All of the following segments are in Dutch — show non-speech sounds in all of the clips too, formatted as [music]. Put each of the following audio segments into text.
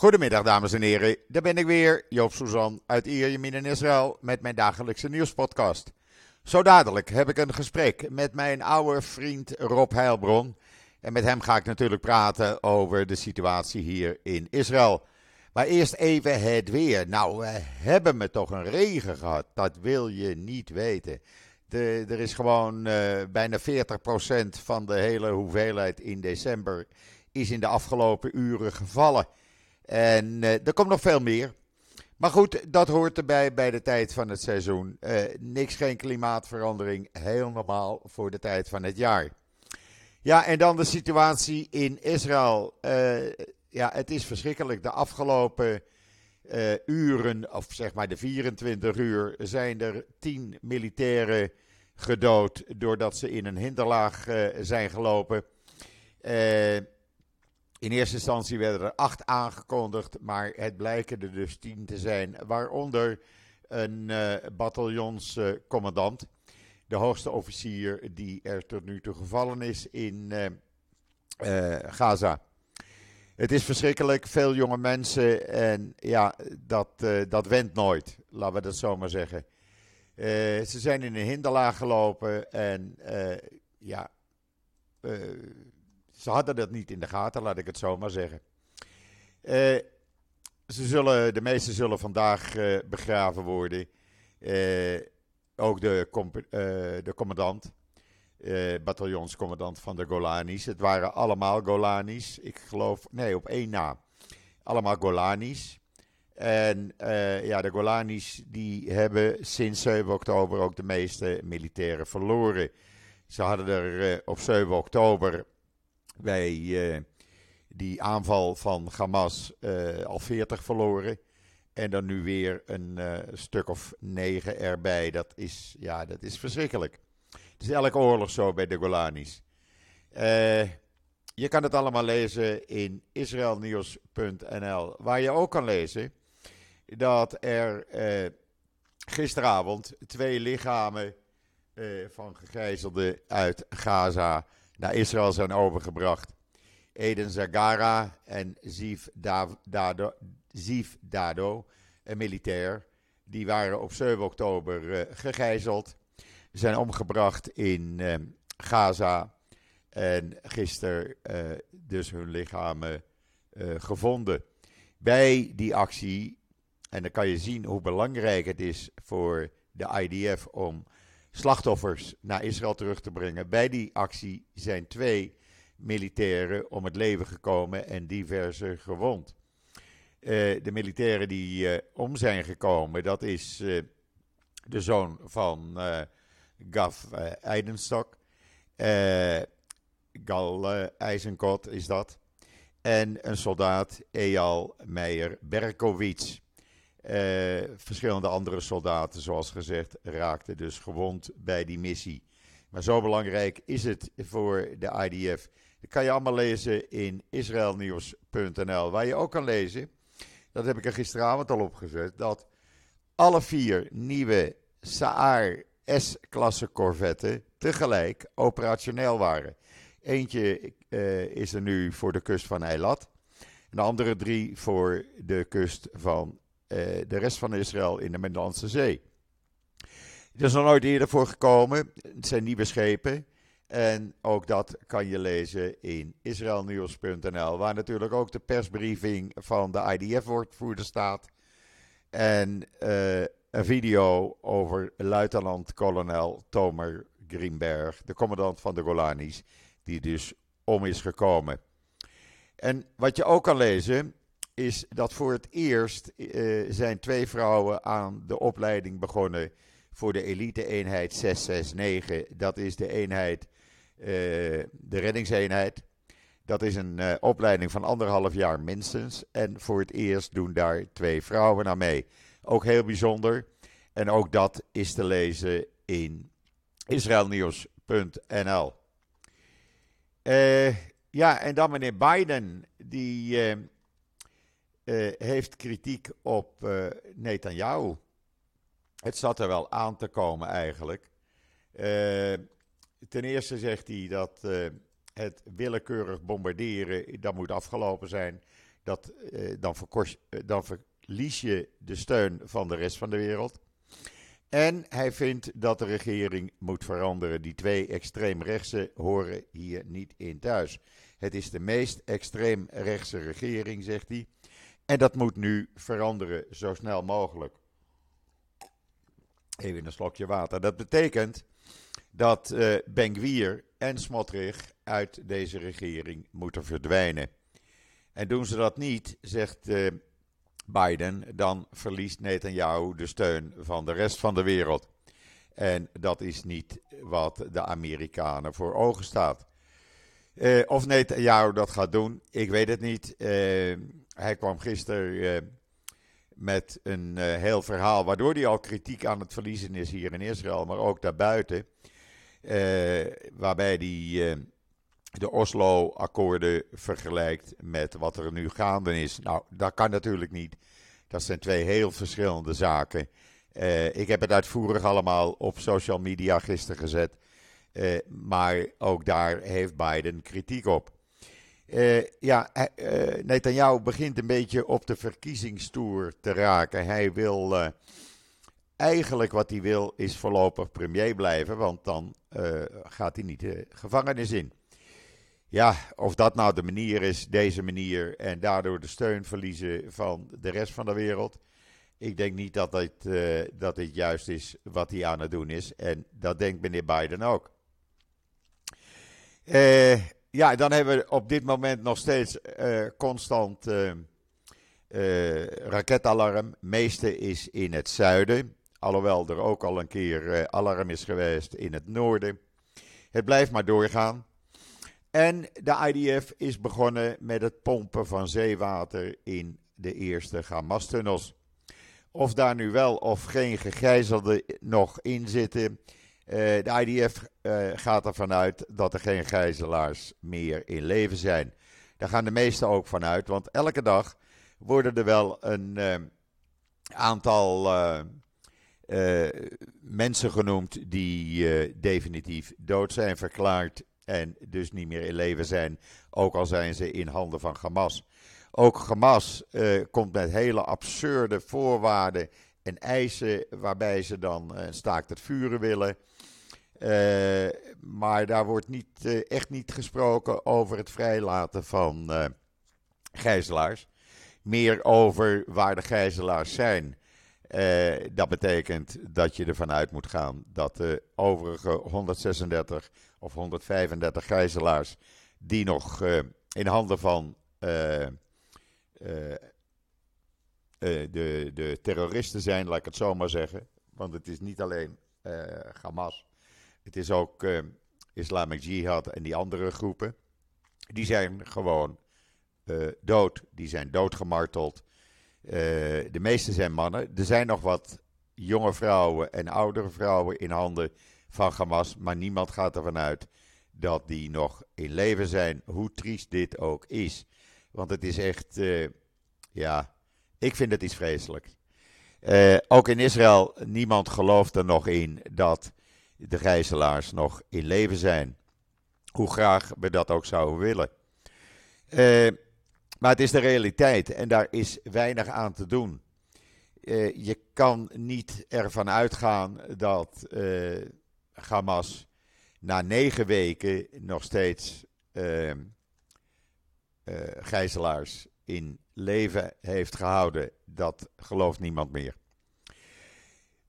Goedemiddag dames en heren, daar ben ik weer, Joop Suzan uit Ierjemien in Israël met mijn dagelijkse nieuwspodcast. Zo dadelijk heb ik een gesprek met mijn oude vriend Rob Heilbron. En met hem ga ik natuurlijk praten over de situatie hier in Israël. Maar eerst even het weer. Nou, we hebben me toch een regen gehad. Dat wil je niet weten. Er is gewoon uh, bijna 40% van de hele hoeveelheid in december is in de afgelopen uren gevallen. En uh, er komt nog veel meer. Maar goed, dat hoort erbij bij de tijd van het seizoen. Uh, niks, geen klimaatverandering. Heel normaal voor de tijd van het jaar. Ja, en dan de situatie in Israël. Uh, ja, het is verschrikkelijk. De afgelopen uren, of zeg maar de 24 uur, zijn er 10 militairen gedood doordat ze in een hinderlaag zijn gelopen. In eerste instantie werden er acht aangekondigd, maar het blijken er dus tien te zijn, waaronder een uh, bataljonscommandant, de hoogste officier die er tot nu toe gevallen is in uh, uh, Gaza. Het is verschrikkelijk, veel jonge mensen en ja, dat, dat went nooit, laten we dat zo maar zeggen. ze zijn in een hinderlaag gelopen en ja, ze hadden dat niet in de gaten, laat ik het zo maar zeggen. Uh, ze zullen, de meesten zullen vandaag uh, begraven worden. Uh, ook de, de commandant, bataljonscommandant van de Golanis. Het waren allemaal Golanis. Ik geloof, nee, op één na. Allemaal Golanis. En ja, de Golanis die hebben sinds 7 oktober ook de meeste militairen verloren. Ze hadden er op 7 oktober bij uh, die aanval van Hamas uh, al 40 verloren. En dan nu weer een uh, stuk of negen erbij. Dat is, ja, dat is verschrikkelijk. Het is elke oorlog zo bij de Golanis. je kan het allemaal lezen in israelnieuws.nl. Waar je ook kan lezen dat er gisteravond twee lichamen van gegijzelden uit Gaza naar Israël zijn overgebracht. Eden Zagara en Ziv Dado, Dado, een militair, die waren op 7 oktober uh, gegijzeld. Zijn omgebracht in uh, Gaza. En gisteren uh, dus hun lichamen gevonden. Bij die actie, en dan kan je zien hoe belangrijk het is voor de IDF om slachtoffers naar Israël terug te brengen. Bij die actie zijn twee militairen om het leven gekomen en diverse gewond. Uh, de militairen die uh, om zijn gekomen, dat is uh, de zoon van Gav Eidenstok. Gal IJzenkot is dat. En een soldaat, Eyal Meijer Berkowitz. Uh, verschillende andere soldaten, zoals gezegd, raakten dus gewond bij die missie. Maar zo belangrijk is het voor de IDF. Dat kan je allemaal lezen in israelnieuws.nl. Waar je ook kan lezen, dat heb ik er gisteravond al opgezet, dat alle vier nieuwe Saar S-klasse corvetten tegelijk operationeel waren. Eentje uh, is er nu voor de kust van Eilat. De andere drie voor de kust van de rest van Israël in de Middellandse Zee. Er is nog nooit eerder voor gekomen. Het zijn nieuwe schepen. En ook dat kan je lezen in israelnieuws.nl, waar natuurlijk ook de persbriefing van de IDF-woordvoerder staat. En uh, een video over luitenant-kolonel Tomer Greenberg, de commandant van de Golanis, die dus om is gekomen. En wat je ook kan lezen, is dat voor het eerst uh, zijn twee vrouwen aan de opleiding begonnen voor de elite-eenheid 669. Dat is de eenheid, uh, de reddingseenheid. Dat is een uh, opleiding van anderhalf jaar minstens. En voor het eerst doen daar twee vrouwen aan mee. Ook heel bijzonder. En ook dat is te lezen in israelnieuws.nl. ja, en dan meneer Biden, die uh, heeft kritiek op uh, Netanyahu. Het zat er wel aan te komen eigenlijk. Uh, ten eerste zegt hij dat het willekeurig bombarderen, dat moet afgelopen zijn. dat, dan, dan verlies je de steun van de rest van de wereld. En hij vindt dat de regering moet veranderen. Die twee extreemrechtse horen hier niet in thuis. Het is de meest extreemrechtse regering, zegt hij. En dat moet nu veranderen, zo snel mogelijk. Even een slokje water. Dat betekent dat uh, Ben en Smotrich uit deze regering moeten verdwijnen. En doen ze dat niet, zegt uh, Biden, dan verliest Netanyahu de steun van de rest van de wereld. En dat is niet wat de Amerikanen voor ogen staat. Uh, of Netanyahu dat gaat doen, ik weet het niet. Hij kwam gisteren uh, met een heel verhaal, waardoor hij al kritiek aan het verliezen is hier in Israël, maar ook daarbuiten. waarbij hij de Oslo-akkoorden vergelijkt met wat er nu gaande is. Nou, dat kan natuurlijk niet. Dat zijn twee heel verschillende zaken. Ik heb het uitvoerig allemaal op social media gisteren gezet. Maar ook daar heeft Biden kritiek op. Uh, ja, Netanyahu begint een beetje op de verkiezingstoer te raken. Hij wil. eigenlijk wat hij wil is voorlopig premier blijven, want dan gaat hij niet de gevangenis in. Ja, of dat nou de manier is, deze manier, en daardoor de steun verliezen van de rest van de wereld. Ik denk niet dat dit, uh, dat dit juist is wat hij aan het doen is. En dat denkt meneer Biden ook. Uh, ja, dan hebben we op dit moment nog steeds uh, constant raketalarm. meeste is in het zuiden. Alhoewel er ook al een keer alarm is geweest in het noorden. Het blijft maar doorgaan. En de IDF is begonnen met het pompen van zeewater in de eerste Hamas-tunnels. Of daar nu wel of geen gegijzelden nog in zitten. Uh, de IDF eh, gaat ervan uit dat er geen gijzelaars meer in leven zijn. Daar gaan de meesten ook vanuit, want elke dag worden er wel een uh, aantal mensen genoemd die definitief dood zijn verklaard en dus niet meer in leven zijn, ook al zijn ze in handen van Hamas. Ook Hamas komt met hele absurde voorwaarden en eisen waarbij ze dan uh, staakt het vuren willen. Uh, maar daar wordt niet, echt niet gesproken over het vrijlaten van gijzelaars. Meer over waar de gijzelaars zijn. dat betekent dat je ervan uit moet gaan dat de overige 136 of 135 gijzelaars die nog uh, in handen van uh, uh, de, de terroristen zijn, laat ik het zo maar zeggen. Want het is niet alleen Hamas, het is ook Islamic Jihad en die andere groepen. Die zijn gewoon dood, die zijn doodgemarteld. de meeste zijn mannen. Er zijn nog wat jonge vrouwen en oudere vrouwen in handen van Hamas. Maar niemand gaat ervan uit dat die nog in leven zijn, hoe triest dit ook is. Want het is echt, uh, ja, ik vind het iets vreselijks. Uh, ook in Israël, niemand gelooft er nog in dat de gijzelaars nog in leven zijn. Hoe graag we dat ook zouden willen. Uh, maar het is de realiteit en daar is weinig aan te doen. je kan niet ervan uitgaan dat Hamas na negen weken nog steeds uh, uh, gijzelaars in leven heeft gehouden. Dat gelooft niemand meer.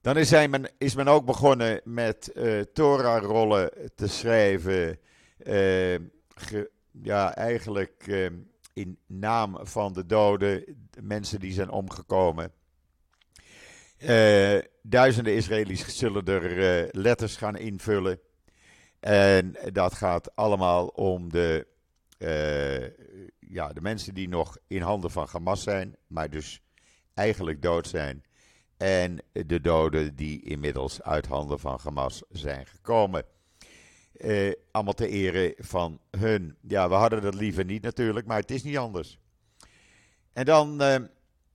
Dan is, men, is men ook begonnen met uh, Torah-rollen te schrijven. Uh, ja, eigenlijk uh, in naam van de doden, de mensen die zijn omgekomen. Uh, duizenden Israëli's zullen er letters gaan invullen. En dat gaat allemaal om de, ja, de mensen die nog in handen van Hamas zijn, maar dus eigenlijk dood zijn. En de doden die inmiddels uit handen van Hamas zijn gekomen. allemaal te ere van hun. Ja, we hadden dat liever niet natuurlijk, maar het is niet anders. En dan,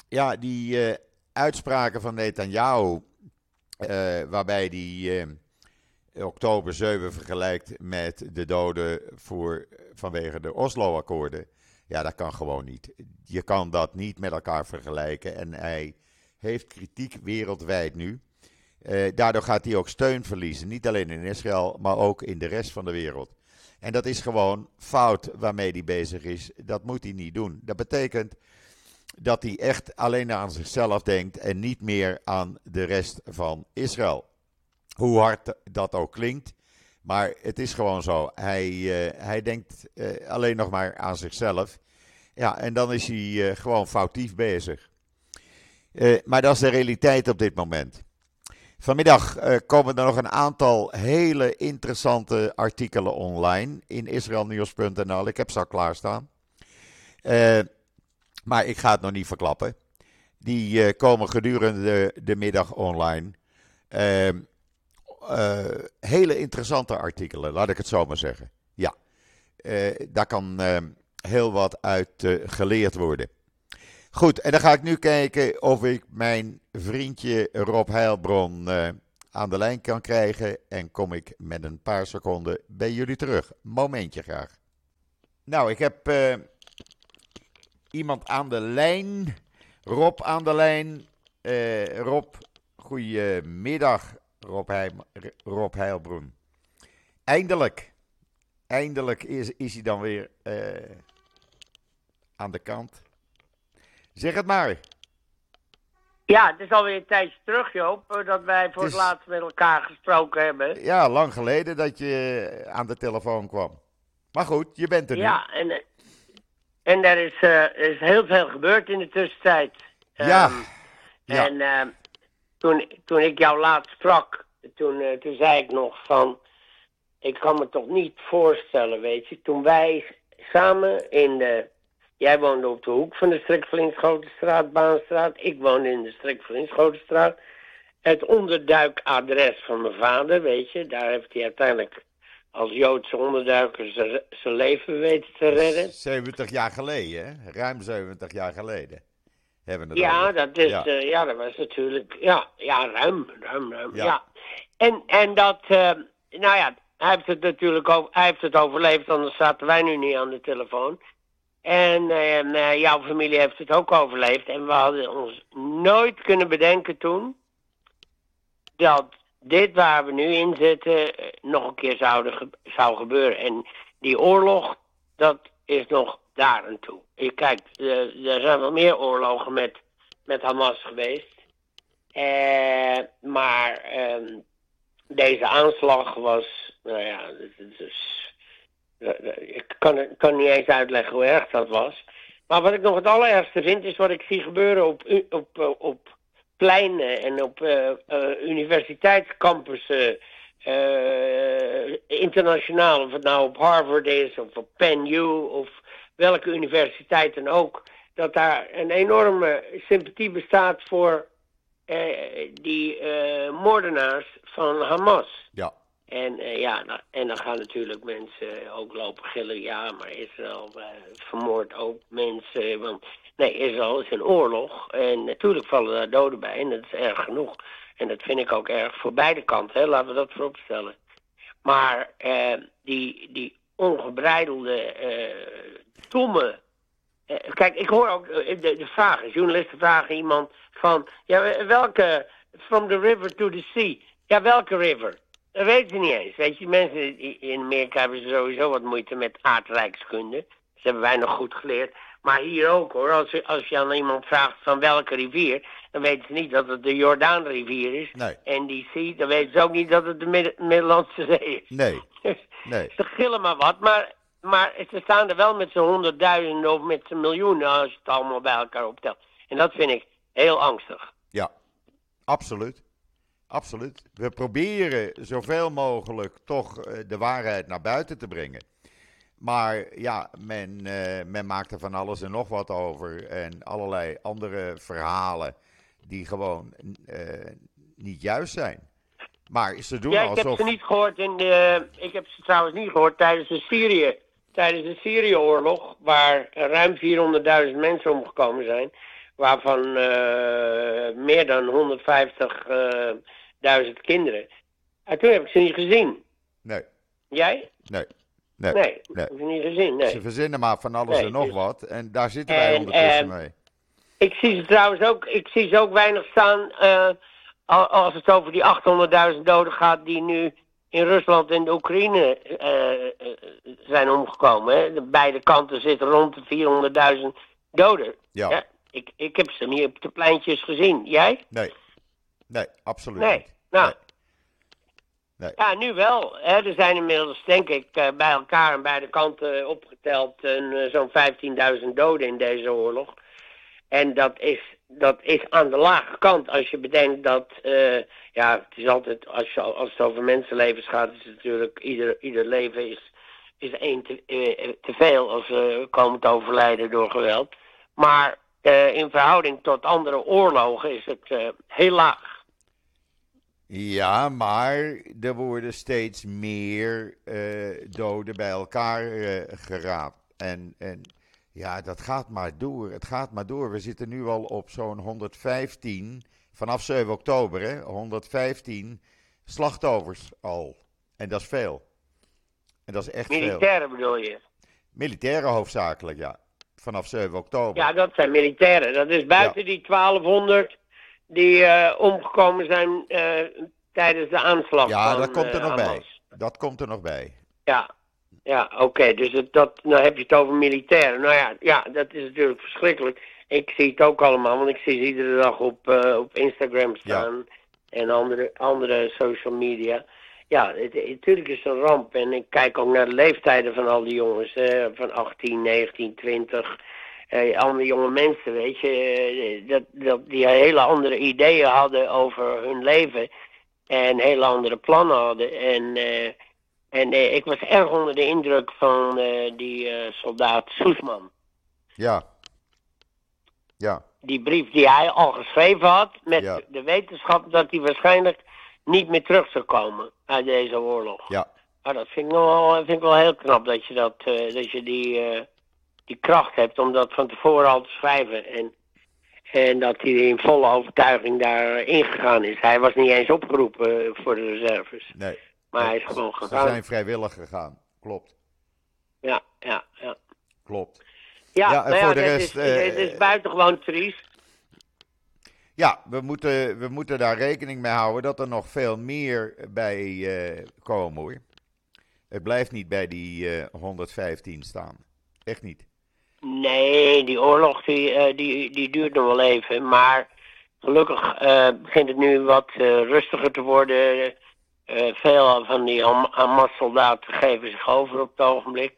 ja, die uitspraken van Netanyahu, waarbij uh, oktober 7 vergelijkt met de doden voor, vanwege de Oslo-akkoorden. Ja, dat kan gewoon niet. Je kan dat niet met elkaar vergelijken. En hij heeft kritiek wereldwijd nu. Uh, daardoor gaat hij ook steun verliezen. Niet alleen in Israël, maar ook in de rest van de wereld. En dat is gewoon fout waarmee hij bezig is. Dat moet hij niet doen. Dat betekent dat hij echt alleen aan zichzelf denkt en niet meer aan de rest van Israël. Hoe hard dat ook klinkt. Maar het is gewoon zo. Hij, uh, hij denkt uh, alleen nog maar aan zichzelf. Ja, en dan is hij gewoon foutief bezig. Maar dat is de realiteit op dit moment. Vanmiddag komen er nog een aantal hele interessante artikelen online in israelnieuws.nl. Ik heb ze al klaarstaan. maar ik ga het nog niet verklappen. Die komen gedurende de, de middag online. Uh, hele interessante artikelen, laat ik het zo maar zeggen. Ja, daar kan uh, heel wat uit geleerd worden. Goed, en dan ga ik nu kijken of ik mijn vriendje Rob Heilbron aan de lijn kan krijgen. En kom ik met een paar seconden bij jullie terug. Momentje graag. Nou, ik heb iemand aan de lijn. Rob aan de lijn. Rob, goedemiddag. Rob, Rob Heilbroen. Eindelijk, eindelijk is, is hij dan weer aan de kant. Zeg het maar. Ja, het is alweer een tijdje terug, Joop, eh, dat wij voor het, het laatst met elkaar gesproken hebben. Ja, lang geleden dat je aan de telefoon kwam. Maar goed, je bent er nu. Ja, en, en er is, uh, is heel veel gebeurd in de tussentijd. Ja. Um, ja. En uh, toen, toen ik jou laatst sprak, toen, uh, toen zei ik nog van, ik kan me toch niet voorstellen, weet je, toen wij samen in de, jij woonde op de hoek van de Strikvlinschotenstraat, Baanstraat, ik woonde in de Strikvlinschotenstraat, het onderduikadres van mijn vader, weet je, daar heeft hij uiteindelijk als Joodse onderduiker zijn leven weten te redden. 70 jaar geleden, hè? ruim 70 jaar geleden hebben ja, dat is, ja. Uh, ja. dat was natuurlijk, ja, ja ruim, ruim, ruim, ja. ja. En, en dat, uh, nou ja, hij heeft het natuurlijk ook, hij heeft het overleefd, anders zaten wij nu niet aan de telefoon. En uh, jouw familie heeft het ook overleefd. En we hadden ons nooit kunnen bedenken toen dat dit waar we nu in zitten nog een keer zou gebeuren. En die oorlog, dat is nog daar en toe. Je kijkt, er zijn wel meer oorlogen met, met Hamas geweest. Eh, maar eh, deze aanslag was, nou ja, dus, ik kan, kan niet eens uitleggen hoe erg dat was. Maar wat ik nog het allerergste vind, is wat ik zie gebeuren op, op, op pleinen en op uh, universiteitscampussen. Internationaal, of het nou op Harvard is, of op Penn U, of welke universiteit dan ook, dat daar een enorme sympathie bestaat voor eh, die eh, moordenaars van Hamas. Ja. En uh, ja, nou, en dan gaan natuurlijk mensen ook lopen gillen, ja, maar Israël uh, vermoordt ook mensen. Want nee, Israël is een oorlog en natuurlijk vallen daar doden bij en dat is erg genoeg. En dat vind ik ook erg voor beide kanten, hè? laten we dat vooropstellen. Maar uh, die, die ongebreidelde stomme. Eh, kijk, ik hoor ook eh, de, de vragen. Journalisten vragen iemand van. Ja, welke. From the river to the sea. Ja, welke river? Dat weten ze niet eens. Weet je, mensen in Amerika hebben ze sowieso wat moeite met aardrijkskunde. Dat hebben wij nog goed geleerd. Maar hier ook hoor. Als, je, als je aan iemand vraagt van welke rivier. dan weten ze niet dat het de Jordaanrivier is. Nee. En die zee, dan weten ze ook niet dat het de Middellandse Zee is. Nee. [laughs] nee. ze gillen maar wat. Maar maar ze staan er wel met z'n honderdduizenden of met z'n miljoenen als je het allemaal bij elkaar optelt. En dat vind ik heel angstig. Ja, absoluut. Absoluut. We proberen zoveel mogelijk toch eh, de waarheid naar buiten te brengen. Maar ja, men, uh, men maakt er van alles en nog wat over. En allerlei andere verhalen die gewoon uh, niet juist zijn. Maar ze doen ja, alsof... ik heb ze niet gehoord in de... Ik heb ze trouwens niet gehoord tijdens de Syrië tijdens de Syrië-oorlog, waar ruim 400.000 mensen omgekomen zijn, waarvan uh, meer dan 150.000 kinderen. En toen heb ik ze niet gezien. Nee. Jij? Nee. Nee, nee, nee. heb niet gezien. Nee. Ze verzinnen maar van alles en nog dus- wat. En daar zitten wij ondertussen mee. Ik zie ze trouwens ook, ik zie ze ook weinig staan uh, als het over die 800.000 doden gaat die nu in Rusland en de Oekraïne uh, zijn omgekomen. Hè. De beide kanten zitten rond de 400.000 doden. Ja. Ik, ik heb ze niet op de pleintjes gezien. Jij? Nee. Nee, absoluut nee. niet. Nou. Nee. Ja, nu wel. Hè. Er zijn inmiddels, denk ik, bij elkaar en beide kanten opgeteld zo'n 15.000 doden in deze oorlog. En dat is, dat is aan de lage kant als je bedenkt dat, uh, ja, het is altijd, als, je, als het over mensenlevens gaat, is het natuurlijk, ieder, ieder leven is, is één te, uh, te veel als ze komen te overlijden door geweld. Maar in verhouding tot andere oorlogen is het heel laag. Ja, maar er worden steeds meer doden bij elkaar geraapt. En, en ja, dat gaat maar door. Het gaat maar door. We zitten nu al op zo'n 115, vanaf 7 oktober, hè, 115 slachtoffers al. En dat is veel. En dat is echt Militairen veel. Militairen bedoel je? Militairen hoofdzakelijk, ja. Vanaf 7 oktober. Ja, dat zijn militairen. Dat is buiten die 1200 die uh, omgekomen zijn uh, tijdens de aanslag. Ja, van, dat komt er uh, nog bij. Dat komt er nog bij. Ja, ja, oké. Dus het, dat, nou heb je het over militairen. Nou ja, ja, dat is natuurlijk verschrikkelijk. Ik zie het ook allemaal, want ik zie ze iedere dag op, op Instagram staan. En andere, andere social media. Ja, het, natuurlijk is het een ramp. En ik kijk ook naar de leeftijden van al die jongens. Uh, van 18, 19, 20. Uh, allemaal jonge mensen, weet je. dat, dat die hele andere ideeën hadden over hun leven. En hele andere plannen hadden. En... En eh, ik was erg onder de indruk van eh, die eh, soldaat Soesman. Ja. Ja. Die brief die hij al geschreven had met de wetenschap dat hij waarschijnlijk niet meer terug zou komen uit deze oorlog. Ja. Maar dat vind ik, wel, vind ik wel heel knap dat je, dat, dat je die, die kracht hebt om dat van tevoren al te schrijven. En, en dat hij in volle overtuiging daar ingegaan is. Hij was niet eens opgeroepen voor de reserves. Nee. Maar hij is gewoon gegaan. Ze zijn vrijwillig gegaan, klopt. Ja, ja, ja. Klopt. Ja, ja, nou voor de rest. Is, uh, het is buitengewoon triest. Ja, we moeten, we moeten daar rekening mee houden dat er nog veel meer bij uh, komen hoor. Het blijft niet bij die uh, eh, 115 staan. Echt niet. Nee, die oorlog die, die, die duurt nog wel even. Maar gelukkig begint het nu wat rustiger te worden. Veel van die Hamas-soldaten geven zich over op het ogenblik.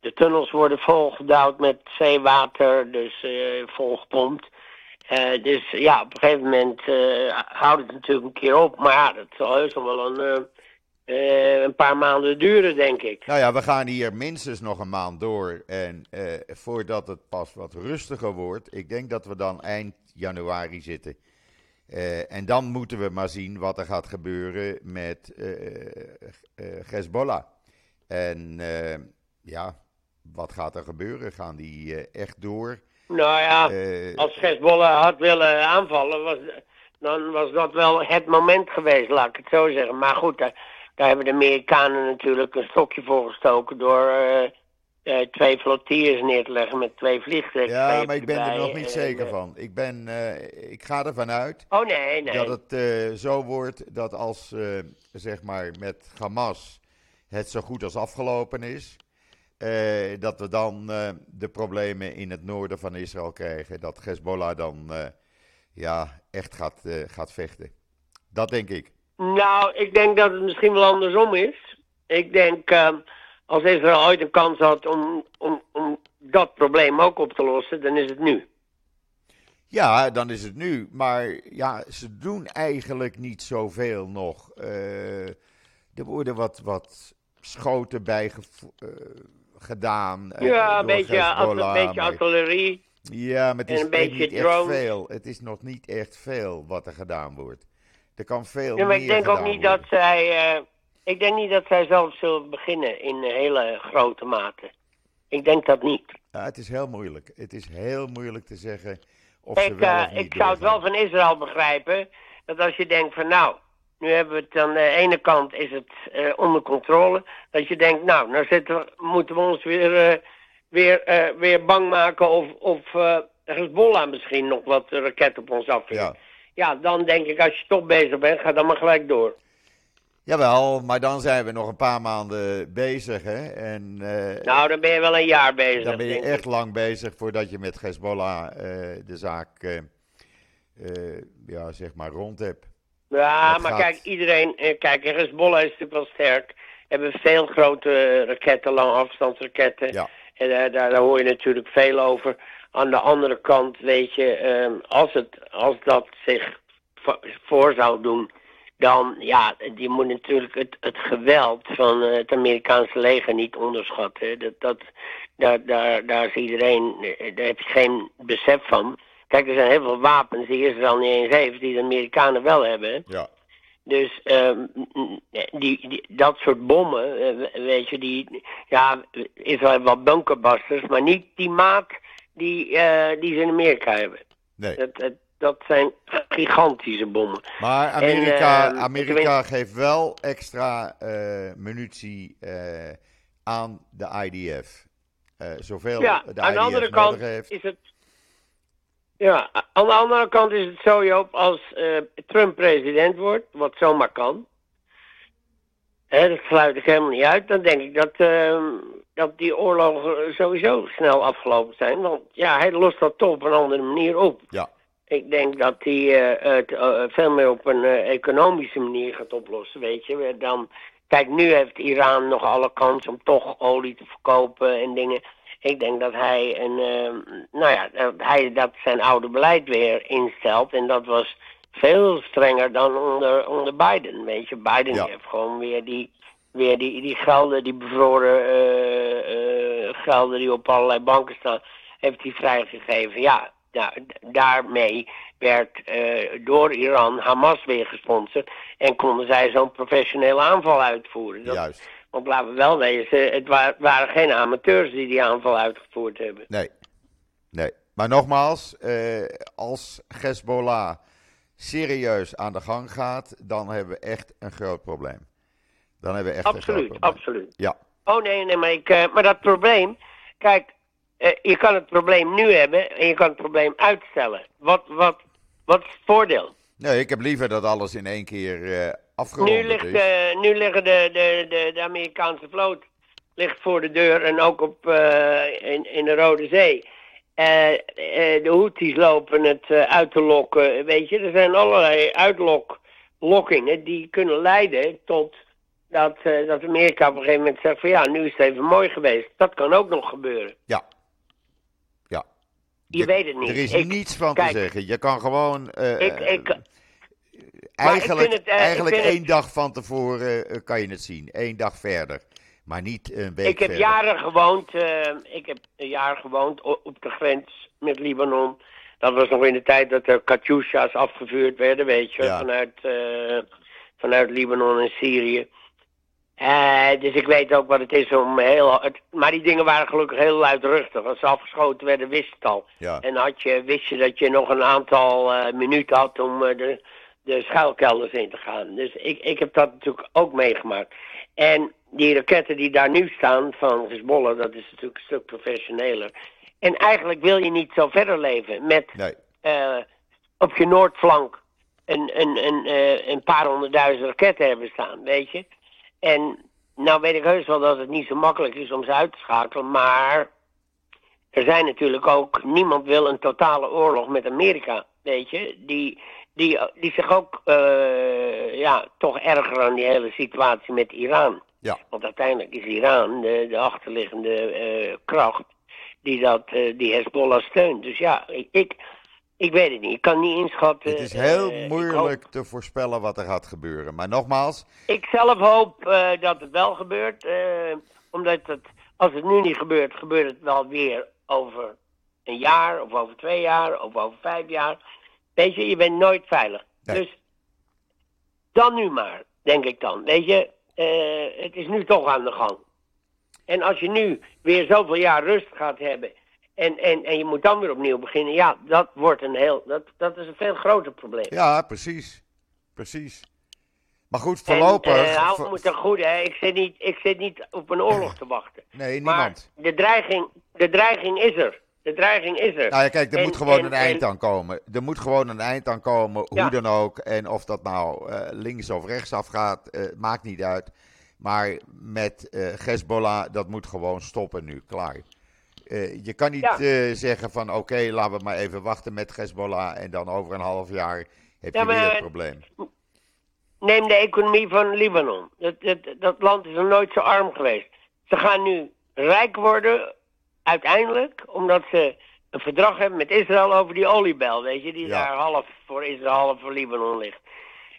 De tunnels worden volgedouwd met zeewater, dus volgepompt. Uh, dus ja, op een gegeven moment houdt het natuurlijk een keer op. Maar ja, dat zal heus wel een, een paar maanden duren, denk ik. Nou ja, we gaan hier minstens nog een maand door. En voordat het pas wat rustiger wordt, ik denk dat we dan eind januari zitten. Uh, en dan moeten we maar zien wat er gaat gebeuren met uh, uh, Hezbollah. En ja, wat gaat er gebeuren? Gaan die echt door? Nou ja, als Hezbollah had willen aanvallen, was, dan was dat wel het moment geweest, laat ik het zo zeggen. Maar goed, daar, daar hebben de Amerikanen natuurlijk een stokje voor gestoken door uh, twee flottilles neer te leggen met twee vliegtuigen. Ja, maar ik ben er nog niet zeker eh, van. Ik, ben, uh, ik ga ervan uit oh, nee, nee. dat het zo wordt dat als zeg maar met Hamas het zo goed als afgelopen is, dat we dan de problemen in het noorden van Israël krijgen. Dat Hezbollah dan ja, echt gaat, gaat vechten. Dat denk ik. Nou, ik denk dat het misschien wel andersom is. Ik denk als Israël ooit een kans had om, om, om dat probleem ook op te lossen, dan is het nu. Ja, dan is het nu. Maar ja, ze doen eigenlijk niet zoveel nog. Er worden wat, wat schoten bij gedaan. Ja, een beetje, een beetje artillerie. Ja, maar het is een beetje niet echt veel. Het is nog niet echt veel wat er gedaan wordt. Er kan veel ja, maar ik denk ook niet dat zij ik denk niet dat zij zelf zullen beginnen in hele grote mate. Ik denk dat niet. Ja, het is heel moeilijk. Het is heel moeilijk te zeggen of ik, ze wel uh, Ik zou het wel van Israël begrijpen. Dat als je denkt van nou, Nu hebben we het aan de ene kant is het uh, onder controle. Dat je denkt, nou, nou we, moeten we ons weer, uh, weer, uh, weer bang maken of, of Hezbollah misschien nog wat raketten op ons afvuurt. Ja. ja, dan denk ik, als je toch bezig bent, ga dan maar gelijk door. Jawel, maar dan zijn we nog een paar maanden bezig. Hè? En, nou, dan ben je wel een jaar bezig. Dan ben je echt lang bezig voordat je met Hezbollah de zaak ja, zeg maar rond hebt. Ja, maar kijk, iedereen... Eh, kijk, Hezbollah is natuurlijk wel sterk. Hebben veel grote raketten, lange afstandsraketten. Ja. En uh, daar, daar hoor je natuurlijk veel over. Aan de andere kant, weet je, um, als, het, als dat zich voor zou doen, dan, ja, die moet natuurlijk het, het geweld van uh, het Amerikaanse leger niet onderschatten. Dat, dat, daar, daar, daar is iedereen, daar heb je geen besef van. Kijk, er zijn heel veel wapens die Israël niet eens heeft, die de Amerikanen wel hebben. Ja. Dus uh, die, die, dat soort bommen, uh, weet je, die, ja, Israël heeft wel bunkerbusters, maar niet die maat die, uh, die ze in Amerika hebben. Nee. Dat, dat, dat zijn gigantische bommen. Maar Amerika, en, Amerika geeft wel extra munitie aan de IDF. zoveel ja, de aan de andere kant heeft. is het ja, aan de andere kant is het zo, Joop, als uh, Trump president wordt, wat zomaar kan. Hè, dat sluit ik helemaal niet uit. Dan denk ik dat, uh, dat die oorlogen sowieso snel afgelopen zijn. Want ja, hij lost dat toch op een andere manier op. Ja. Ik denk dat hij uh, het veel meer op een economische manier gaat oplossen, weet je. Dan, kijk, nu heeft Iran nog alle kans om toch olie te verkopen en dingen. Ik denk dat hij, een, uh, nou ja, dat hij dat zijn oude beleid weer instelt. En dat was veel strenger dan onder, onder Biden. Weet je, Biden heeft gewoon weer die, weer die, die gelden, die bevroren uh, uh, gelden die op allerlei banken staan, heeft hij vrijgegeven. Ja, nou, daarmee werd uh, door Iran Hamas weer gesponsord en konden zij zo'n professionele aanval uitvoeren. Dat, Juist. Want laten we wel wezen, het waren geen amateurs die die aanval uitgevoerd hebben. Nee, nee. Maar nogmaals, eh, als Hezbollah serieus aan de gang gaat, dan hebben we echt een groot probleem. Dan hebben we echt absoluut, een groot probleem. Absoluut, Ja. Oh nee, nee, maar, ik, uh, maar dat probleem, kijk, uh, je kan het probleem nu hebben en je kan het probleem uitstellen. Wat, wat, wat is het voordeel? Nee, ik heb liever dat alles in één keer uh, afgerond nu ligt, is. nu liggen de, de, de, de, Amerikaanse vloot ligt voor de deur en ook op, uh, in, in de Rode Zee. Uh, de Houthis lopen het uit te lokken. Weet je, er zijn allerlei uitloklokkingen die kunnen leiden tot dat, dat Amerika op een gegeven moment zegt van ja, nu is het even mooi geweest. Dat kan ook nog gebeuren. Ja, je, weet het niet. Er is niets van te zeggen. Je kan gewoon. Ik, ik, eigenlijk het, uh, eigenlijk één dag van tevoren uh, kan je het zien. Eén dag verder. Maar niet een week Ik heb verder. jaren gewoond. ik heb een jaar gewoond op de grens met Libanon. Dat was nog in de tijd dat er Katyusha's afgevuurd werden, weet je, vanuit, vanuit Libanon en Syrië. Uh, dus ik weet ook wat het is om heel... Het, maar die dingen waren gelukkig heel luidruchtig. Als ze afgeschoten werden, wist het al. Ja. En had je, wist je dat je nog een aantal uh, minuten had om de, de schuilkelders in te gaan. Dus ik, ik heb dat natuurlijk ook meegemaakt. En die raketten die daar nu staan van Hezbollah, dat is natuurlijk een stuk professioneler. En eigenlijk wil je niet zo verder leven met nee. op je noordflank een, een, een, een paar honderdduizend raketten hebben staan, weet je. En nou weet ik heus wel dat het niet zo makkelijk is om ze uit te schakelen, maar er zijn natuurlijk ook, niemand wil een totale oorlog met Amerika, weet je, die, die, die zich ook, uh, ja, toch erger aan die hele situatie met Iran. Ja. Want uiteindelijk is Iran de, de achterliggende uh, kracht die, dat, uh, die Hezbollah steunt. Dus ja, ik, ik weet het niet. Ik kan niet inschatten. Het is heel moeilijk te voorspellen wat er gaat gebeuren. Maar nogmaals. Ik zelf hoop dat het wel gebeurt. Omdat het, als het nu niet gebeurt, gebeurt het wel weer over een jaar, of over twee jaar, of over vijf jaar. Weet je, je bent nooit veilig. Nee. Dus dan nu maar, denk ik dan. Weet je, het is nu toch aan de gang. En als je nu weer zoveel jaar rust gaat hebben en, en, en je moet dan weer opnieuw beginnen. Ja, dat wordt een heel. Dat, dat is een veel groter probleem. Ja, precies. Precies. Maar goed, voorlopig... En, uh, me ten goede, hè. Ik, zit niet, ik zit niet op een oorlog te wachten. Nee, niemand. Maar de dreiging, de dreiging is er. De dreiging is er. Nou ja, kijk, er moet gewoon een eind aan komen. Er moet gewoon een eind aan komen, hoe dan ook. En of dat nou uh, links of rechts afgaat, uh, maakt niet uit. Maar met uh, Hezbollah, dat moet gewoon stoppen nu, klaar. je kan niet ja. zeggen van oké, laten we maar even wachten met Hezbollah en dan over een half jaar heb je weer een probleem. Neem de economie van Libanon. Dat, dat, dat land is nog nooit zo arm geweest. Ze gaan nu rijk worden uiteindelijk, omdat ze een verdrag hebben met Israël over die oliebel, weet je, die Ja. daar half voor Israël, half voor Libanon ligt.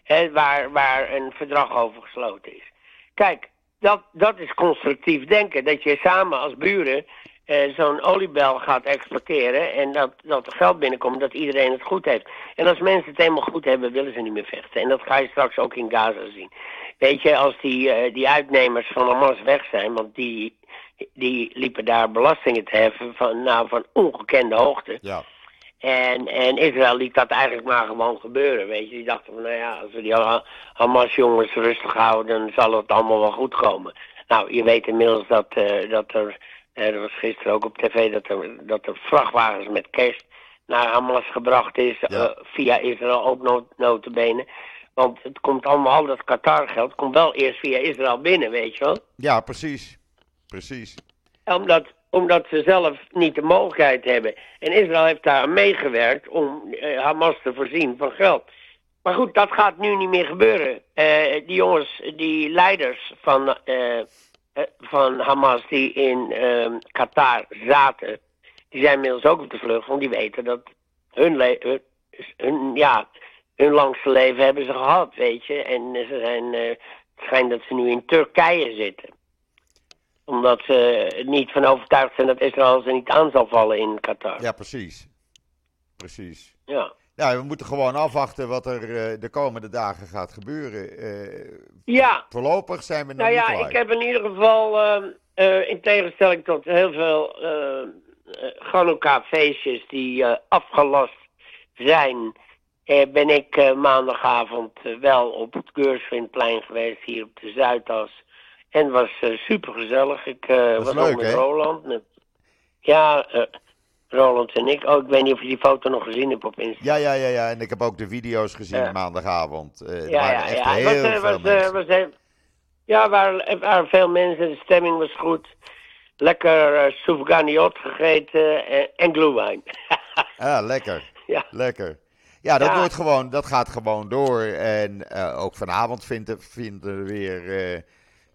Hè, waar, waar een verdrag over gesloten is. Kijk, dat, dat is constructief denken. Dat je samen als buren eh, zo'n oliebel gaat exporteren en dat, dat er geld binnenkomt, dat iedereen het goed heeft. En als mensen het helemaal goed hebben, willen ze niet meer vechten. En dat ga je straks ook in Gaza zien. Weet je, als die, eh, die uitnemers van Hamas weg zijn, want die, die liepen daar belastingen te heffen van, nou, van ongekende hoogte. Ja, En, en Israël liet dat eigenlijk maar gewoon gebeuren, weet je. Die dachten van, nou ja, als we die Ha- Hamas-jongens rustig houden, dan zal het allemaal wel goed komen. Nou, je weet inmiddels dat, eh, dat er, er was gisteren ook op tv, dat er, dat er vrachtwagens met kerst naar Hamas gebracht is, Ja. eh, via Israël ook no notabene. Want het komt allemaal, al dat Qatar-geld komt wel eerst via Israël binnen, weet je wel. ja precies. Precies. Omdat, omdat ze zelf niet de mogelijkheid hebben. En Israël heeft daar aan meegewerkt om eh, Hamas te voorzien van geld. Maar goed, dat gaat nu niet meer gebeuren. Eh, die jongens, die leiders van, eh, eh, van Hamas die in eh, Qatar zaten, die zijn inmiddels ook op de vlucht, want die weten dat hun, ja, hun langste leven hebben ze gehad, weet je. En ze zijn, eh, het schijnt dat ze nu in Turkije zitten omdat ze er niet van overtuigd zijn dat Israël ze niet aan zal vallen in Qatar. Ja, precies. Precies. Ja. Nou, we moeten gewoon afwachten wat er eh, de komende dagen gaat gebeuren. Eh, Ja, voorlopig zijn we nog nou niet ja, klaar. ik heb in ieder geval, eh, eh, in tegenstelling tot heel veel eh Hanukkah-feestjes die afgelast zijn, ben ik maandagavond wel op het Keursvindplein geweest, hier op de Zuidas. En het was eh, super gezellig. Ik is was leuk, ook met? Roland. Ja, eh, Roland en ik. Oh, ik weet niet of je die foto nog gezien hebt op Instagram. Ja, ja, ja, ja. En ik heb ook de video's gezien maandagavond. Ja, waren ja, echt ja. Het heel was, veel was, mensen. was heel- ja, waren, waren veel mensen. De stemming was goed. Lekker uh, soufganiot gegeten en, glühwein. [laughs] Ah, lekker. ja. Lekker. Ja, dat, Ja. Wordt gewoon, dat gaat gewoon door. En ook vanavond vindt vinden er weer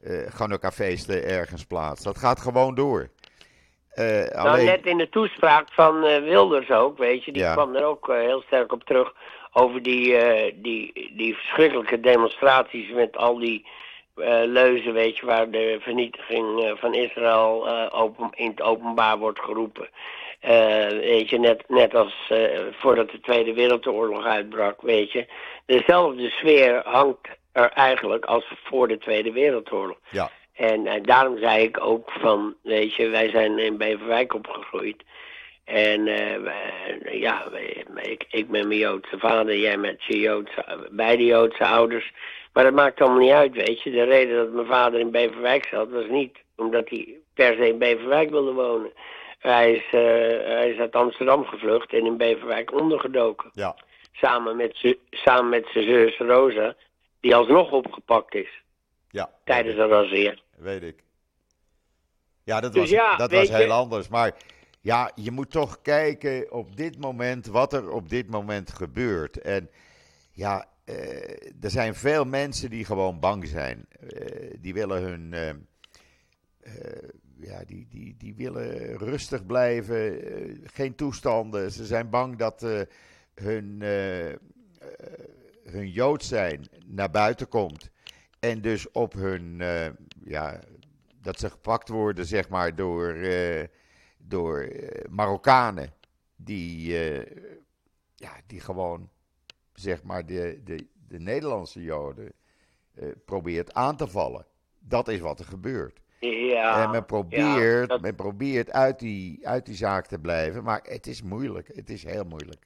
eh eh Hanukkah-feesten ergens plaats. Dat gaat gewoon door. Eh, Nou, alleen, net in de toespraak van eh, Wilders ook, weet je. Die Ja. kwam er ook heel sterk op terug. Over die, die, die verschrikkelijke demonstraties met al die leuzen, weet je. Waar de vernietiging van Israël open, in het openbaar wordt geroepen. Weet je, net, net als voordat de Tweede Wereldoorlog uitbrak, weet je. Dezelfde sfeer hangt er eigenlijk als voor de Tweede Wereldoorlog. ja, En eh, daarom zei ik ook van, weet je, wij zijn in Beverwijk opgegroeid. En eh, wij- ja, wij- ik, ik met mijn Joodse vader, jij met je Joodse, beide Joodse ouders. Maar dat maakt allemaal niet uit, weet je. De reden dat mijn vader in Beverwijk zat, was niet omdat hij per se in Beverwijk wilde wonen. Hij is, eh, hij is uit Amsterdam gevlucht en in Beverwijk ondergedoken. ja, Samen met, samen met zijn zus Rosa, die alsnog opgepakt is ja. tijdens een razzier. Weet ik. Ja, dat Dus was, ja, dat was je- heel anders. Maar ja, je moet toch kijken op dit moment wat er op dit moment gebeurt. En ja, eh, er zijn veel mensen die gewoon bang zijn. Eh, die willen hun. eh, ja, die, die, die willen rustig blijven. geen toestanden. Ze zijn bang dat hun, hun Jood zijn naar buiten komt. En dus op hun. eh, ja, dat ze gepakt worden, zeg maar, door, eh, door eh, Marokkanen. Die, ja, die gewoon, zeg maar, de, de, de Nederlandse Joden probeert aan te vallen. Dat is wat er gebeurt. Ja, en men probeert, ja, dat- men probeert uit, die, uit die zaak te blijven, maar het is moeilijk. Het is heel moeilijk.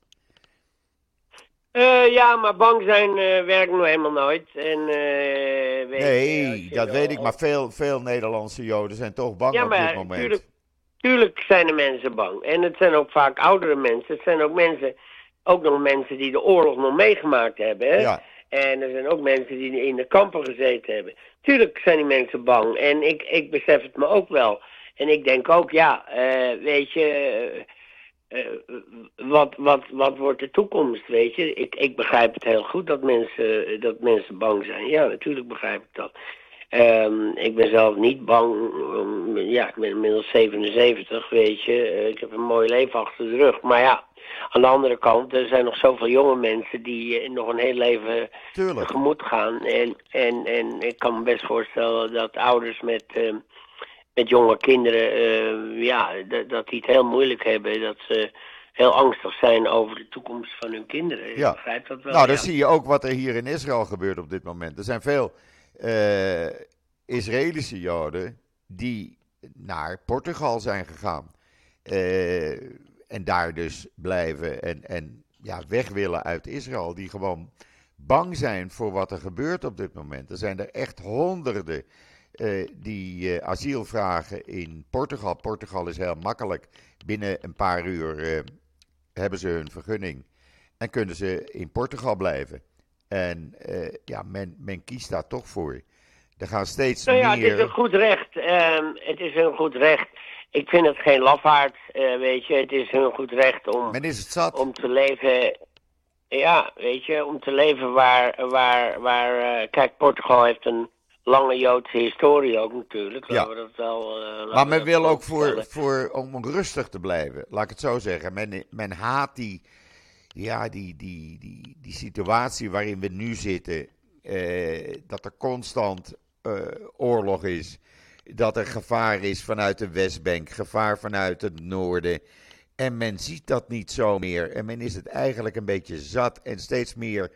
Uh, ja, maar bang zijn uh, werkt nog helemaal nooit. En, uh, weet nee, je, dat weet ik, maar veel, veel Nederlandse Joden zijn toch bang ja, op dit moment. Tuurlijk, tuurlijk zijn de mensen bang. En het zijn ook vaak oudere mensen. Het zijn ook mensen, ook nog mensen die de oorlog nog meegemaakt hebben. Hè? Ja. En er zijn ook mensen die in de kampen gezeten hebben. Tuurlijk zijn die mensen bang. En ik, ik besef het me ook wel. En ik denk ook, ja, weet je uh, wat, wat, wat wordt de toekomst, weet je? Ik, ik begrijp het heel goed dat mensen, dat mensen bang zijn. Ja, natuurlijk begrijp ik dat. Um, ik ben zelf niet bang. Um, ja, ik ben inmiddels 77, weet je. Uh, ik heb een mooi leven achter de rug. Maar ja, aan de andere kant, er zijn nog zoveel jonge mensen die uh, nog een heel leven Tuurlijk. tegemoet gaan. En, en, en ik kan me best voorstellen dat ouders met... Uh, met jonge kinderen, uh, ja, dat die het heel moeilijk hebben. Dat ze heel angstig zijn over de toekomst van hun kinderen. Ja. Ik begrijp dat wel. Nou, dan zie je ook wat er hier in Israël gebeurt op dit moment. Er zijn veel uh, Israëlische Joden die naar Portugal zijn gegaan. Uh, en daar dus blijven en, en ja, weg willen uit Israël. Die gewoon bang zijn voor wat er gebeurt op dit moment. Er zijn er echt honderden uh, die uh, asiel vragen in Portugal. Portugal is heel makkelijk. Binnen een paar uur uh, hebben ze hun vergunning en kunnen ze in Portugal blijven. En ja, men, men kiest daar toch voor. Er gaan steeds nou ja, meer... het is een goed recht. Uh, het is een goed recht. Ik vind het geen lafaard, weet je. Het is een goed recht om, Men is het zat. om te leven... Ja, weet je, om te leven waar... waar, waar kijk, Portugal heeft een lange Joodse historie ook natuurlijk. Ja. We dat wel, uh, maar men wil ook voor, voor, om rustig te blijven, laat ik het zo zeggen. Men, men haat die, ja, die, die, die, die situatie waarin we nu zitten. Eh, dat er constant uh, oorlog is. Dat er gevaar is vanuit de Westbank, gevaar vanuit het noorden. En men ziet dat niet zo meer. En men is het eigenlijk een beetje zat. En steeds meer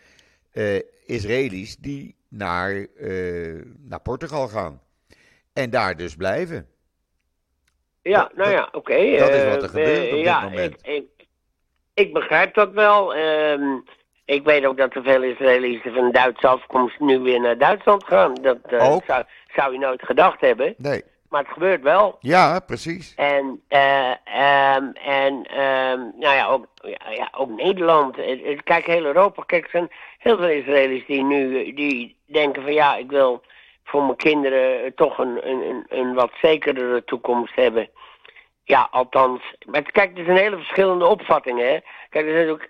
Israëli's die naar, uh, naar Portugal gaan. En daar dus blijven. Ja, nou ja, oké. Dat is wat er uh, gebeurt op ja, dit moment. Ik, ik, ik begrijp dat wel. Uh, ik weet ook dat er veel Israëli's van Duitse afkomst nu weer naar Duitsland gaan. Dat zou, zou je nooit gedacht hebben. Nee. Maar het gebeurt wel. Ja, precies. En, uh, um, en um, nou ja, ook, ja, ja, ook Nederland. Kijk, heel Europa. Kijk, er zijn heel veel Israëli's die nu die denken van ja, ik wil voor mijn kinderen toch een, een, een wat zekerdere toekomst hebben. Ja, althans. Maar kijk, er zijn hele verschillende opvattingen. Hè? Kijk, er zijn ook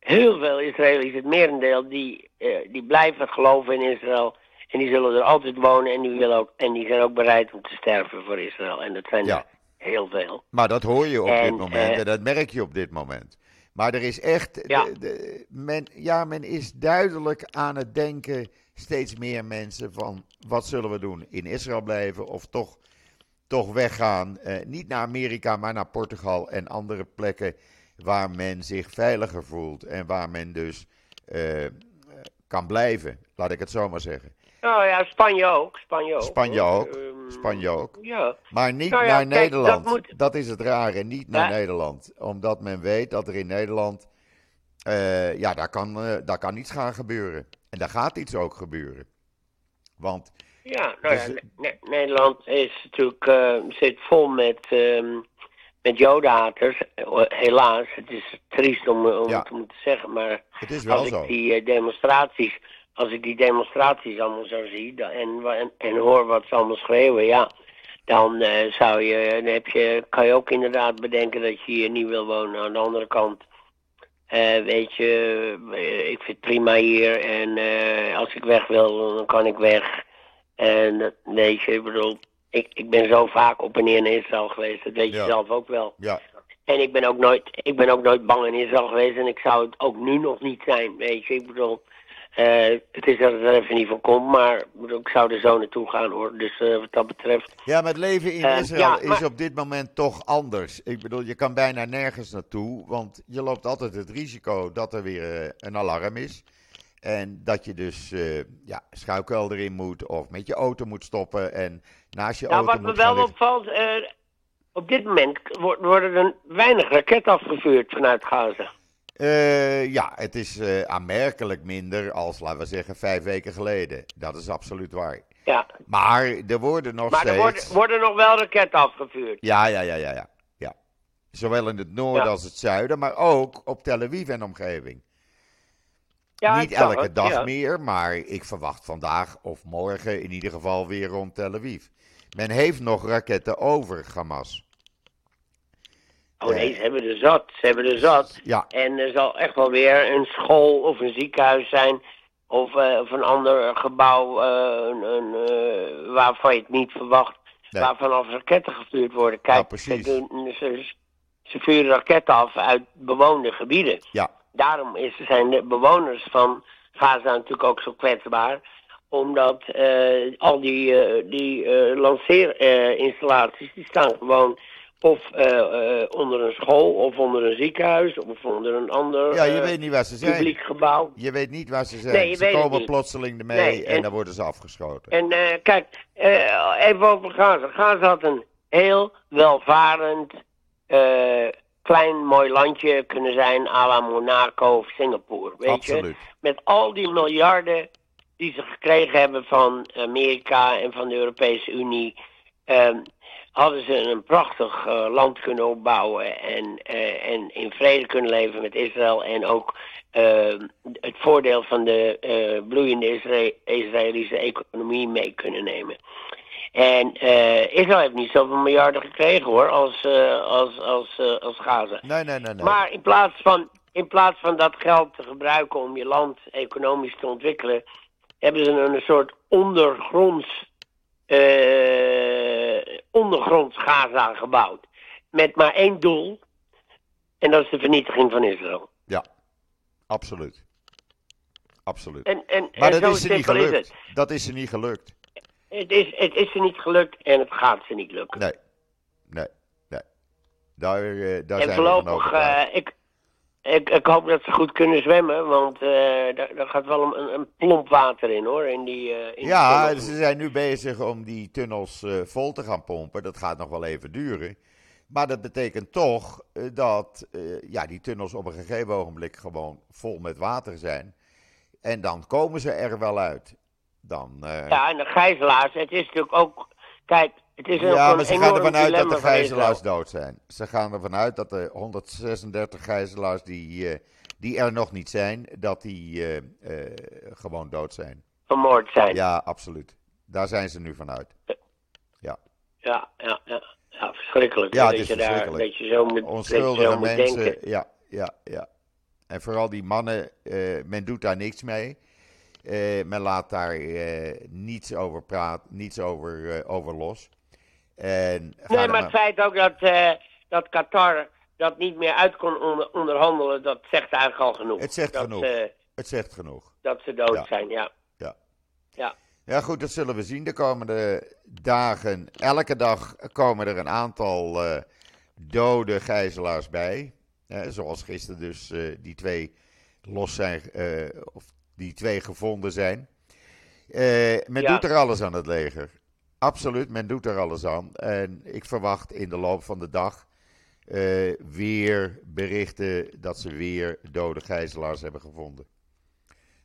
heel veel Israëli's, het merendeel, die, uh, die blijven geloven in Israël. En die zullen er altijd wonen en die, willen ook, en die zijn ook bereid om te sterven voor Israël. En dat zijn er heel veel. Maar dat hoor je op dit moment uh, en dat merk je op dit moment. Maar er is echt, ja. De, men, ja, men is duidelijk aan het denken, steeds meer mensen, van wat zullen we doen? In Israël blijven of toch, toch weggaan? Uh, niet naar Amerika, maar naar Portugal en andere plekken waar men zich veiliger voelt en waar men dus uh, kan blijven, laat ik het zo maar zeggen. Oh ja, Spanje ook. Spanje ook. Spanje ook. Ehm, Spanje ook. Ja. Maar niet nou naar Nederland. Dat, moet... dat, is het rare, niet naar Nederland. Omdat men weet dat er in Nederland, uh, ja, daar kan, uh, daar kan iets gaan gebeuren. En daar gaat iets ook gebeuren. Want... Ja, nou dus, ja, Nederland is natuurlijk, uh, zit vol met, um, met jodenhaters. Helaas, het is triest om, om ja. te moeten zeggen, maar het is wel als zo. ik die demonstraties als ik die demonstraties allemaal zo zie en, en, en hoor wat ze allemaal schreeuwen, ja, dan uh, zou je, dan heb je, kan je ook inderdaad bedenken dat je hier niet wil wonen. Aan de andere kant, uh, weet je, uh, ik vind het prima hier en als ik weg wil, dan kan ik weg. En weet je, ik bedoel, ik, ik ben zo vaak op en neer in Israël geweest, dat weet je zelf ook wel. Ja. En ik ben, ook nooit, ik ben ook nooit bang in Israël geweest en ik zou het ook nu nog niet zijn, weet je. Ik bedoel, uh, het is dat het er even niet van komt, maar ik zou er zo naartoe gaan hoor. Dus uh, wat dat betreft. Ja, maar het leven in uh, Israël ja, maar... is op dit moment toch anders. Ik bedoel, je kan bijna nergens naartoe, want je loopt altijd het risico dat er weer een alarm is. En dat je dus ja, schuilkelder erin moet of met je auto moet stoppen en naast je nou, auto moet Wat me wel opvalt, op dit moment worden er weinig raketten afgevuurd vanuit Gaza. Uh, ja, het is uh, aanmerkelijk minder als, laten we zeggen, vijf weken geleden. Dat is absoluut waar. Ja. Maar er worden nog maar steeds... Maar er worden, worden, nog wel raketten afgevuurd. Ja, ja, ja, ja, ja. ja. Zowel in het noorden als het zuiden, maar ook op Tel Aviv en omgeving. Ja, Niet elke het, dag meer, maar ik verwacht vandaag of morgen in ieder geval weer rond Tel Aviv. Men heeft nog raketten over, Hamas. Oh nee, ze hebben er zat. Ze hebben er zat. Ja. En er zal echt wel weer een school of een ziekenhuis zijn. Of, uh, of een ander gebouw uh, een, een, uh, waarvan je het niet verwacht. Nee. Waar vanaf raketten gestuurd worden. Kijk, ja. Ze, ze, ze, vuren raketten af uit bewoonde gebieden. Ja. Daarom is, zijn de bewoners van Gaza natuurlijk ook zo kwetsbaar. Omdat al die, die lanceerinstallaties, die staan gewoon of uh, uh, onder een school, of onder een ziekenhuis, of onder een ander ja, je weet niet waar ze zijn. publiek gebouw. Je weet niet waar ze zijn. Nee, je ze komen plotseling ermee Nee, en, en- dan worden ze afgeschoten. En kijk, even over Gaza. Gaza had een heel welvarend, klein mooi landje kunnen zijn, à la Monaco of Singapore. Weet je? Absoluut. Met al die miljarden die ze gekregen hebben van Amerika en van de Europese Unie. Um, hadden ze een prachtig uh, land kunnen opbouwen en, uh, en in vrede kunnen leven met Israël. En ook uh, het voordeel van de bloeiende Isra Israëlische economie mee kunnen nemen. En Israël heeft niet zoveel miljarden gekregen hoor, als, als, als, als Gaza. Nee, nee, nee. nee. Maar in plaats, van, in plaats van dat geld te gebruiken om je land economisch te ontwikkelen, hebben ze een soort ondergronds uh, ondergronds Gaza gebouwd. Met maar één doel. En dat is de vernietiging van Israël. Ja, absoluut. Absoluut. En, en, maar en dat is er niet gelukt. Is. Dat is er niet gelukt. Het, is, het is er niet gelukt en het gaat ze niet lukken. Nee, nee, nee. Daar, uh, daar en zijn we voorlopig, van uh, ik, ik, ik hoop dat ze goed kunnen zwemmen, want uh, daar, daar gaat wel een, een plomp water in hoor. In die, uh, in ja, ze zijn nu bezig om die tunnels uh, vol te gaan pompen. Dat gaat nog wel even duren. Maar dat betekent toch dat ja, die tunnels op een gegeven ogenblik gewoon vol met water zijn. En dan komen ze er wel uit. Dan, ja, en de gijzelaars, het is natuurlijk ook. Kijk, het is ja, een maar ze gaan ervan uit dat de gijzelaars dood zijn. Ze gaan ervan uit dat de 136 gijzelaars die, uh, die er nog niet zijn, dat die uh, uh, gewoon dood zijn. Vermoord zijn. Ja, absoluut. Daar zijn ze nu vanuit. Ja. Ja, ja, ja. ja verschrikkelijk. Ja, dat je verschrikkelijk. Daar, dat je zo moet, Onschuldige zo moet mensen. denken. Ja, ja, ja. En vooral die mannen, men doet daar niks mee. Men laat daar niets over praten, niets over, over los. En nee, maar het feit ook dat, dat Qatar dat niet meer uit kon onder, onderhandelen, dat zegt eigenlijk al genoeg. Het zegt dat, genoeg. het zegt genoeg. Dat ze dood Ja. zijn, ja. Ja. Ja. Ja, goed, dat zullen we zien de komende dagen. Elke dag komen er een aantal uh, dode gijzelaars bij. Eh, zoals gisteren dus die twee los zijn, of die twee gevonden zijn. men Ja. doet er alles aan het leger. Absoluut, men doet er alles aan. En ik verwacht in de loop van de dag eh, weer berichten dat ze weer dode gijzelaars hebben gevonden.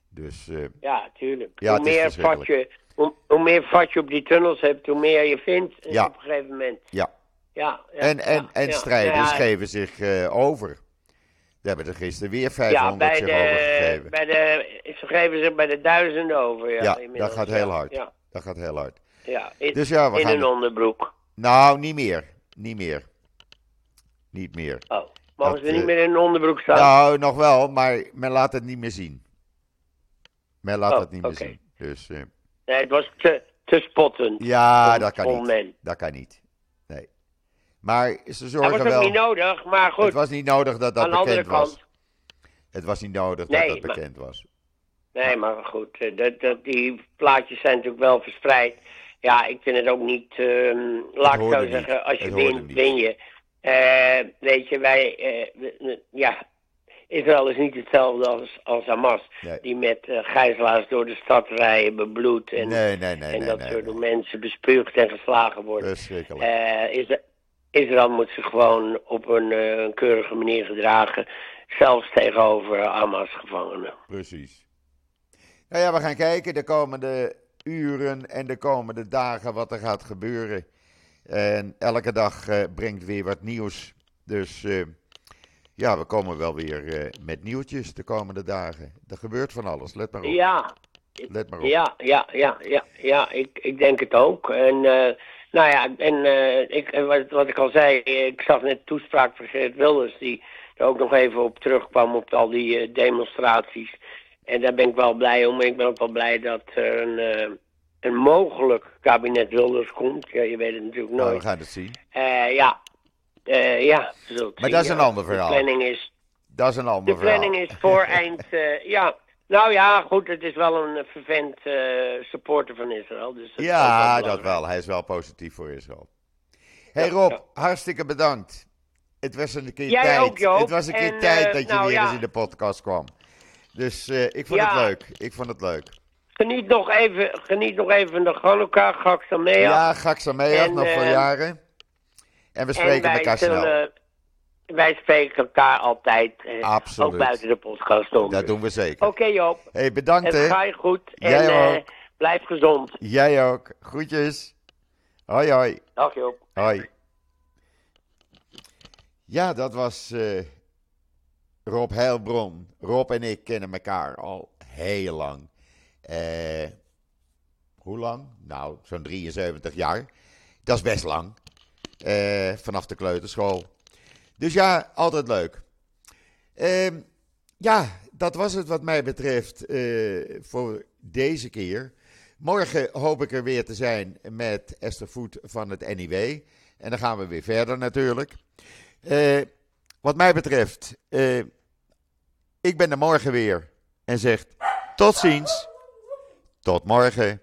Dus eh, Ja, tuurlijk. Ja, hoe, meer vat je, hoe, hoe meer vat je op die tunnels hebt, hoe meer je vindt eh, Ja. op een gegeven moment. ja, Ja, ja, en, en, en strijders geven zich over. Daar hebben er gisteren weer Ja, 500 bij zich de, overgegeven. bij de, ze geven zich bij de duizenden over. Ja, Ja, dat gaat heel hard. Ja, Dat gaat heel hard. Ja. In, Dus ja, we in gaan... een onderbroek. Nou, niet meer. Niet meer. Niet meer. Oh, mogen ze niet eh, meer in een onderbroek staan? Nou, nog wel, maar men laat het niet meer zien. Men laat Oh, het niet meer zien. Dus eh, Nee, het was te, te spottend. ja, dat kan niet. men. Dat kan niet. Nee. Maar ze Dat zorgen was wel. niet nodig, maar goed. Het was niet nodig dat dat aan bekend was. kant. Het was niet nodig Nee, dat dat maar- bekend was. Nee, maar goed, eh, dat, dat, die plaatjes zijn natuurlijk wel verspreid. Ja, ik vind het ook niet, ehm, laat ik zo zeggen, als je wint, win je. Eh, weet je, wij, we- ja, Israël is niet hetzelfde als, als Hamas. Nee. Die met eh, gijzelaars door de stad rijden, bebloed en, nee, nee, nee. en dat soort mensen bespuugd en geslagen worden. Verschrikkelijk. Isra- Israël moet zich gewoon op een, een keurige manier gedragen. zelfs tegenover Hamas-gevangenen. Precies. Nou ja, we gaan kijken de komende uren en de komende dagen wat er gaat gebeuren. En elke dag uh, brengt weer wat nieuws. Dus uh, ja, we komen wel weer uh, met nieuwtjes de komende dagen. Er gebeurt van alles, let maar op. Ja, let maar op. Ja, ja, ja, ja, ja ik, ik denk het ook. En nou ja, en ik, wat, wat ik al zei, ik zag net de toespraak van Geert Wilders, die er ook nog even op terugkwam op al die demonstraties. En daar ben ik wel blij om. Ik ben ook wel blij dat er een een mogelijk kabinet Wilders komt. Ja, je weet het natuurlijk nooit. Nou, we gaan het zien. Uh, ja, uh, ja. Maar dat is een ander verhaal. De planning is... Dat is een ander de verhaal. De planning is voor [laughs] eind... Ja, nou ja, goed, het is wel een vervent supporter van Israël. Dus ja, dat wel. Hij is wel positief voor Israël. hey Rob, hartstikke bedankt. Het was een keer Jij tijd. Ook. Het was een keer en, tijd dat je nou, weer eens in de podcast kwam. Dus ik vond Ja. het leuk. Ik vond het leuk. Geniet nog even, geniet nog even de Chanukka, Gaksamea. Ja, Gaksameach, nog voor eh, jaren. En we en spreken elkaar snel. zullen- Wij spreken elkaar altijd. eh, Absoluut. Ook buiten de podcast om. Dat doen we zeker. Oké Joop, hey, bedankt het hè. ga je goed. Jij en eh, ook. blijf gezond. Jij ook. Groetjes. Hoi hoi. Dag Joop. Hoi. Ja, dat was eh, Rob Heilbron. Rob en ik kennen elkaar al heel lang. Eh, hoe lang? Nou, zo'n 73 jaar. Dat is best lang. Eh, vanaf de kleuterschool. Dus ja, altijd leuk. Ehm, ja, dat was het wat mij betreft eh, voor deze keer. Morgen hoop ik er weer te zijn met Esther Voet van het NIW. En dan gaan we weer verder natuurlijk. Eh, wat mij betreft, eh, ik ben er morgen weer en zeg tot ziens. Tot morgen.